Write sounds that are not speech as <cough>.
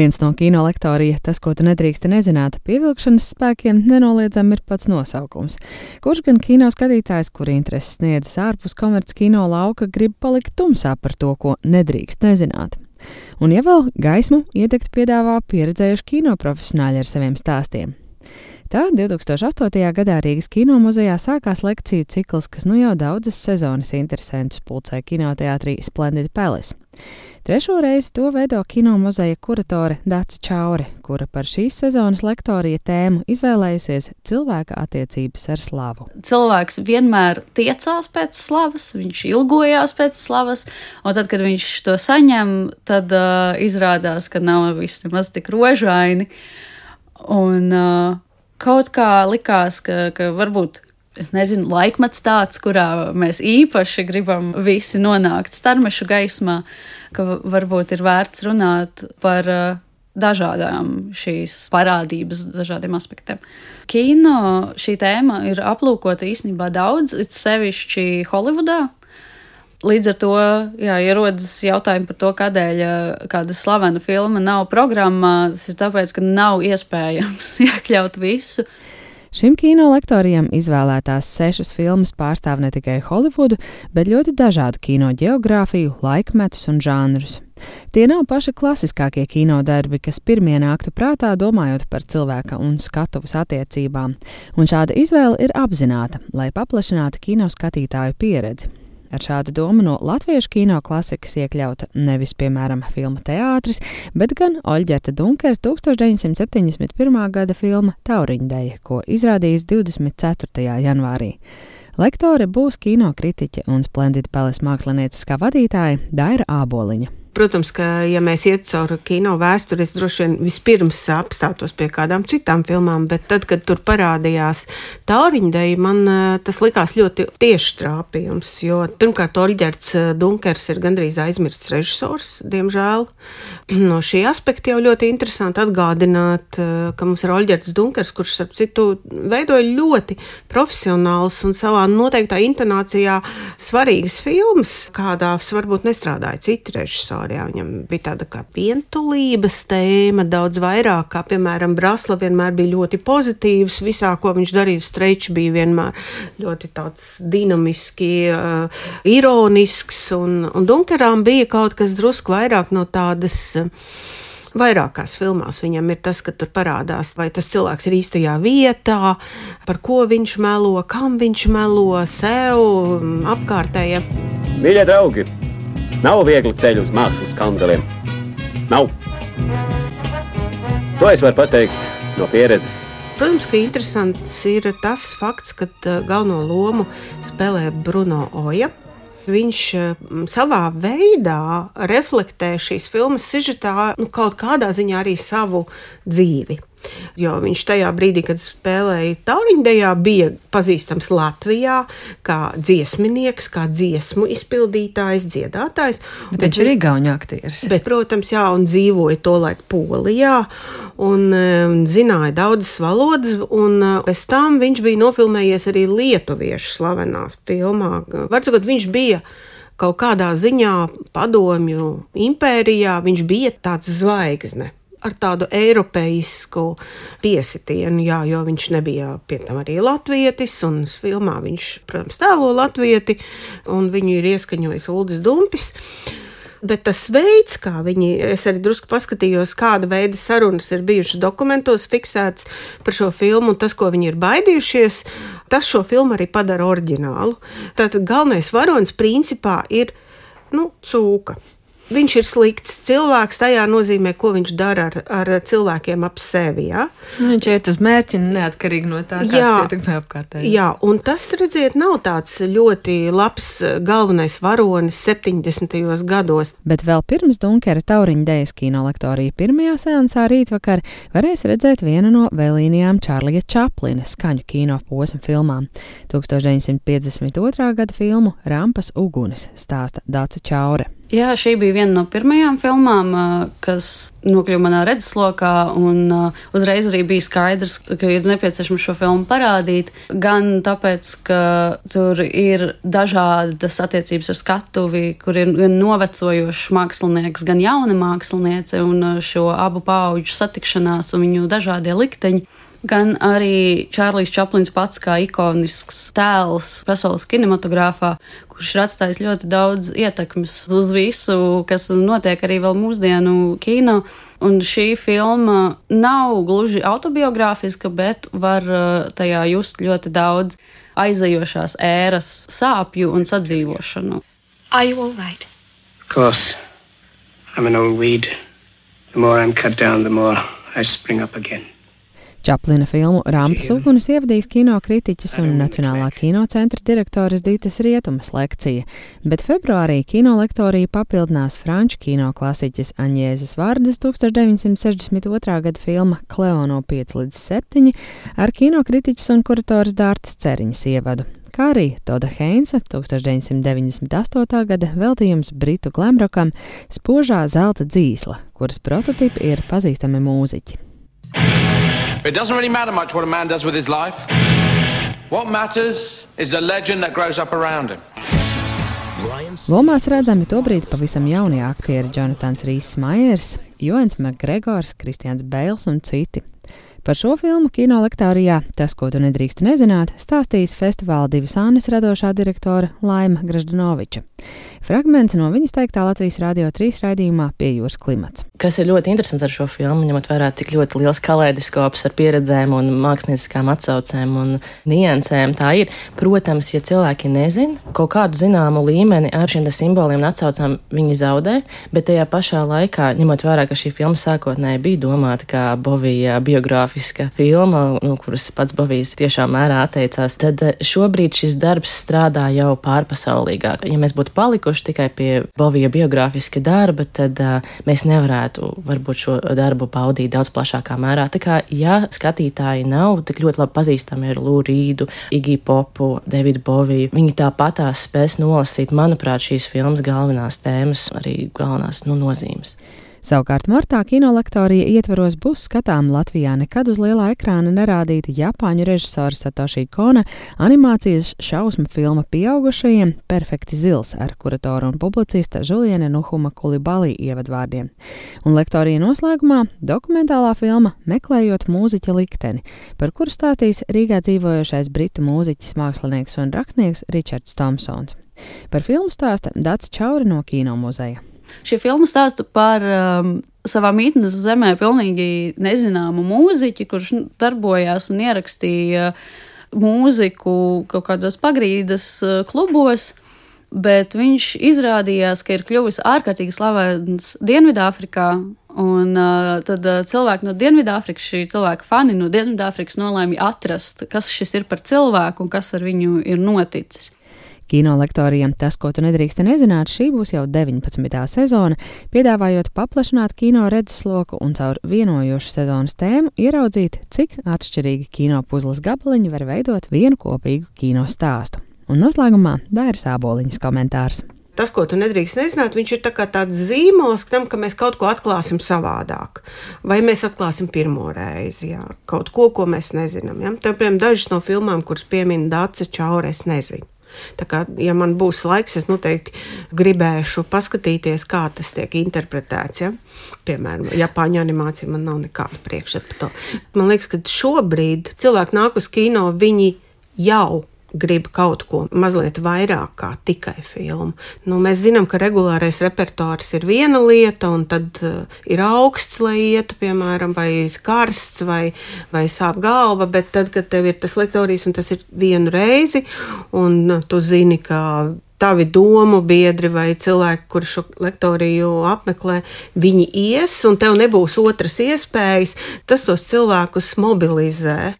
Viens no kino lektorija, tas, ko tu nedrīksti nezināt, pievilkšanas spēkiem nenoliedzami ir pats nosaukums. Kurš gan kino skatītājs, kuri intereses sniedzas ārpus komerces kino lauka, grib palikt tumsā par to, ko nedrīkst nezināt? Un, ja vēl gaismu iedegt piedāvā pieredzējuši kino profesionāļi ar saviem stāstiem. Tā 2008. gadā Rīgas kino muzejā sākās lekciju cikls, kas nu jau daudzas sezonas interesantus pulcē kinoteātrī Splendid Palace. Trešo reizi to veido kino muzeja kuratore Dāca Čaure, kura par šīs sezonas lektorija tēmu izvēlējusies cilvēka attiecības ar slavu. Cilvēks vienmēr tiecās pēc slavas, viņš ilgojās pēc slavas, un tad, kad viņš to saņem, tad uh, izrādās, ka nav viss nemaz tik rožaini. Un, uh, kaut kā likās, ka, ka varbūt. Es nezinu, laikmets tāds, kurā mēs īpaši gribam visi nonākt starmešu gaismā, ka varbūt ir vērts runāt par uh, dažādām šīs parādības, dažādiem aspektiem. Kino šī tēma ir aplūkota īstenībā daudz, it sevišķi Holivudā. Līdz ar to jā, ierodas jautājumi par to, kādēļ kāda slavena filma nav programmā. Tas ir tāpēc, ka nav iespējams <laughs> iekļaut visu. Šim kino lektorijam izvēlētās sešas filmas pārstāv ne tikai Holivudu, bet ļoti dažādu kino geogrāfiju, laikmetus un žanrus. Tie nav paši klasiskākie kino darbi, kas pirmie nāktu prātā, domājot par cilvēka un skatuves attiecībām, un šāda izvēle ir apzināta, lai paplašinātu kino skatītāju pieredzi. Ar šādu domu no latviešu kino klasikas iekļauta nevis, piemēram, filma teātris, bet gan Oļģerta Dunkera 1971. gada filma Tauriņdeja, ko izrādījis 24. janvārī. Lektore būs kino kritiķe un Splendid Palace mākslinieckā vadītāja Daira Āboliņa. Protams, ka, ja mēs iet cauri kino vēsturi, es droši vien vispirms apstātos pie kādām citām filmām, bet tad, kad tur parādījās Tauriņdeja, man eh, tas likās ļoti tieši trāpījums, jo pirmkārt, Oļģerts eh, Dunkers ir gandrīz aizmirsts režisors, diemžēl. <clears throat> No šī aspekta jau ļoti interesanti atgādināt, eh, ka mums ir Oļģerts Dunkers, kurš, starp citu, veidoja ļoti profesionāls un savā noteiktā intonācijā svarīgas filmas, kādās varbūt nestrādāja citi režisori autorā. Viņam bija tāda kā vientulības tēma, daudz vairāk, kā piemēram Brasla vienmēr bija ļoti pozitīvs. Visā, ko viņš darīja, streičs bija vienmēr ļoti tāds dinamiski, uh, ironisks, un, un Dunkerām bija kaut kas drusku vairāk no tādas. Uh, Vairākās filmās viņam ir tas, ka tur parādās, vai tas cilvēks ir īstajā vietā, par ko viņš melo, kam viņš melo, sev, apkārtējiem. Mīļie draugi! Nav viegli ceļu uz mākslas kandeliem. Nav. To es varu pateikt no pieredzes. Protams, ka interesants ir tas fakts, ka uh, galveno lomu spēlē Bruno Oja. Viņš uh, savā veidā reflektē šīs filmas sižetā nu, kaut kādā ziņā arī savu dzīvi. Jo viņš tajā brīdī, kad spēlēja Tauriņdejā, bija pazīstams Latvijā kā dziesminieks, kā dziesmu izpildītājs, dziedātājs. Bet viņš ir Igaunijas aktieris. Bet, protams, jā, un dzīvoja to laiku Polijā. Un um, zināja daudzas valodas, un uh, pēc tam viņš bija nofilmējies arī lietuviešu slavenās filmā. Varbūt viņš bija kaut kādā ziņā padomju impērijā, viņš bija tāds zvaigzne ar tādu eiropeisku piesitienu, jā, jo viņš nebija pie tam arī latvietis, un filmā viņš, protams, tēlo latvieti, un viņu ir ieskaņojis Uldis Dumpis. Bet tas veids, kā viņi, es arī drusku paskatījos, kāda veida sarunas ir bijušas dokumentos, fiksēts par šo filmu, un tas, ko viņi ir baidījušies, tas šo filmu arī padara oriģinālu. Tātad galvenais varonis principā ir nu, cūka viņš ir slikts cilvēks tajā nozīmē, ko viņš dara ar, ar cilvēkiem ap sevi. Ja? Nu, viņš iet uz mērķi neatkarīgi no tā, kāds ietekmē apkārtēji. Jā, un tas, redziet, nav tāds ļoti labs galvenais varonis 70. gados. Bet vēl pirms Dunkera Tauriņa Dejas kino lektorija pirmajā seansā rītvakar varēs redzēt vienu no vēlīnijām Čārlija Čaplina skaņu kino posmu filmām. 1952. gada filmu Rampas uguns stāsta Dāca Čaure. Jā, šī bija viena no pirmajām filmām, kas nokļuva manā redzeslokā, uzreiz arī bija skaidrs, ka ir nepieciešams šo filmu parādīt. Gan tāpēc, ka tur ir dažādas attiecības ar skatuvi, kur ir gan novecojošs mākslinieks, gan jauna māksliniece, un šo abu pauģu satikšanās un viņu dažādie likteņi gan arī Čārlis Čaplins pats kā ikonisks tēls pasaules kinematogrāfā, kurš ir atstājis ļoti daudz ietekmes uz visu, kas notiek arī vēl mūsdienu kino. Un šī filma nav gluži autobiogrāfiska, bet var uh, tajā just ļoti daudz aizejošās ēras sāpju un sadzīvošanu. Are you all right? Of course. I'm an old weed. The more I'm cut down, the more I spring up again. Čaplina filmu Rampas uguns ievadīs kino kritiķis un Nacionālā kinocentra direktores Dītas Rietumas lekcija, bet februārī kino lektoriju papildinās franču kino klasiķis Aņēzes Vārdas 1962. gada filma Kleono 5 līdz 7 ar kino kritiķis un kurators Dārtas Ceriņas ievadu kā arī Toda Heinza 1998. gada veltījums britu glamrokam Spožā zelta dzīsla, kuras prototipi ir pazīstami mūziķi. It doesn't really matter much what a man does with his life. What matters is the legend that grows up around him. Lomās redzami tobrīd pavisam jaunie aktieri Jonatans Rīss Maiers, Joens Makgregors, Kristians Bēls un citi. Par šo filmu kino lektorijā Tas, ko tu nedrīkst nezināt, stāstīs festivāla divas Annes radošā direktore Laima Graždanoviča. Fragments no viņas teiktā Latvijas Rādio 3 raidījumā pie jūras klimats. Kas ir ļoti interesants ar šo filmu, ņemot vērā, cik ļoti liels kaleidoskops ar pieredzēm un mākslinieckām atsaucēm un niansēm tā ir. Protams, ja cilvēki nezina kaut kādu zināmu līmeni ar šiem simboliem un atsaucām, viņi zaudē, bet tajā pašā laikā, ņemot vērā, ka šī filma sākotnēji bija domāta kā Bovija biogrāfiska filma, no kuras pats Bovijas tiešām mērā atteicās, tad šobrīd šis darbs strādā jau pārpasaulīgāk. Ja mēs būtu palikuši palikuši tikai pie Bovija biogrāfiska darba, tad uh, mēs nevarētu varbūt šo darbu paudīt daudz plašākā mērā. Tā kā, ja skatītāji nav tik ļoti labi pazīstami ar Lūru Rīdu, Iggy Popu, Davidu Boviju, viņi tāpatās spēs nolasīt, manuprāt, šīs filmas galvenās tēmas, arī galvenās nu, nozīmes. Savukārt martā kinolektorija ietvaros būs skatām Latvijā nekad uz lielā ekrāna nerādīta Japāņu režisora Satoshi Kona animācijas šausmu filma pieaugušajiem Perfekti zils ar kuratoru un publicista Žuliene Nuhuma Kulibalī ievadvārdiem. Un lektorija noslēgumā dokumentālā filma Meklējot mūziķa likteni, par kuru stāstīs Rīgā dzīvojošais britu mūziķis, mākslinieks un rakstnieks Ričards Tomsons. Par filmu stāsta Dats Čauri no Kino muzeja. Šī filma stāsta par um, savā mītnes zemē pilnīgi nezināmu mūziķi, kurš darbojās un ierakstīja mūziku kaut kādos pagrīdes uh, klubos. Bet viņš izrādījās, ka ir kļuvis ārkārtīgi slavens Dienvidāfrikā. Un uh, tad uh, cilvēki no Dienvidāfrikas, šī cilvēka fani no Dienvidāfrikas nolēma atrast, kas šis ir par cilvēku un kas ar viņu ir noticis. Kino lektoriem tas, ko tu nedrīkst nezināt, šī būs jau 19. sezona, piedāvājot paplašināt kino redzesloku un caur vienojošu sezonas tēmu ieraudzīt, cik atšķirīgi kino puzles gabaliņi var veidot vienu kopīgu kino stāstu. Un noslēgumā Dairis Āboliņas komentārs tas, ko tu nedrīkst nezināt, viņš ir tā tāds zīmols tam, ka mēs kaut ko atklāsim savādāk. Vai mēs atklāsim pirmo reizi, jā, kaut ko, ko mēs nezinām. Ja? Tā, piemēram, dažas no filmām, kuras piemina Dācis Čaure, es nezinu. Tā kā, ja man būs laiks, es noteikti gribēšu paskatīties, kā tas tiek interpretēts. Ja? Piemēram, Japāņu animācija man nav nekāda priekšstata par to. Man liekas, ka šobrīd cilvēki nāk uz kino, viņi jau grib kaut ko mazliet vairāk kā tikai filmu. Nu, mēs zinām, ka regulārais repertuārs ir viena lieta, un tad uh, ir augsts, lai ietu, piemēram, vai karsts, vai, vai sāp galva, bet tad, kad tev ir tas lektorijas, un tas ir vienu reizi, un uh, tu zini, ka tavi domu biedri vai cilvēki, kurš šo lektoriju apmeklē, viņi ies, un tev nebūs otras iespējas, tas tos cilvēkus mobilizē.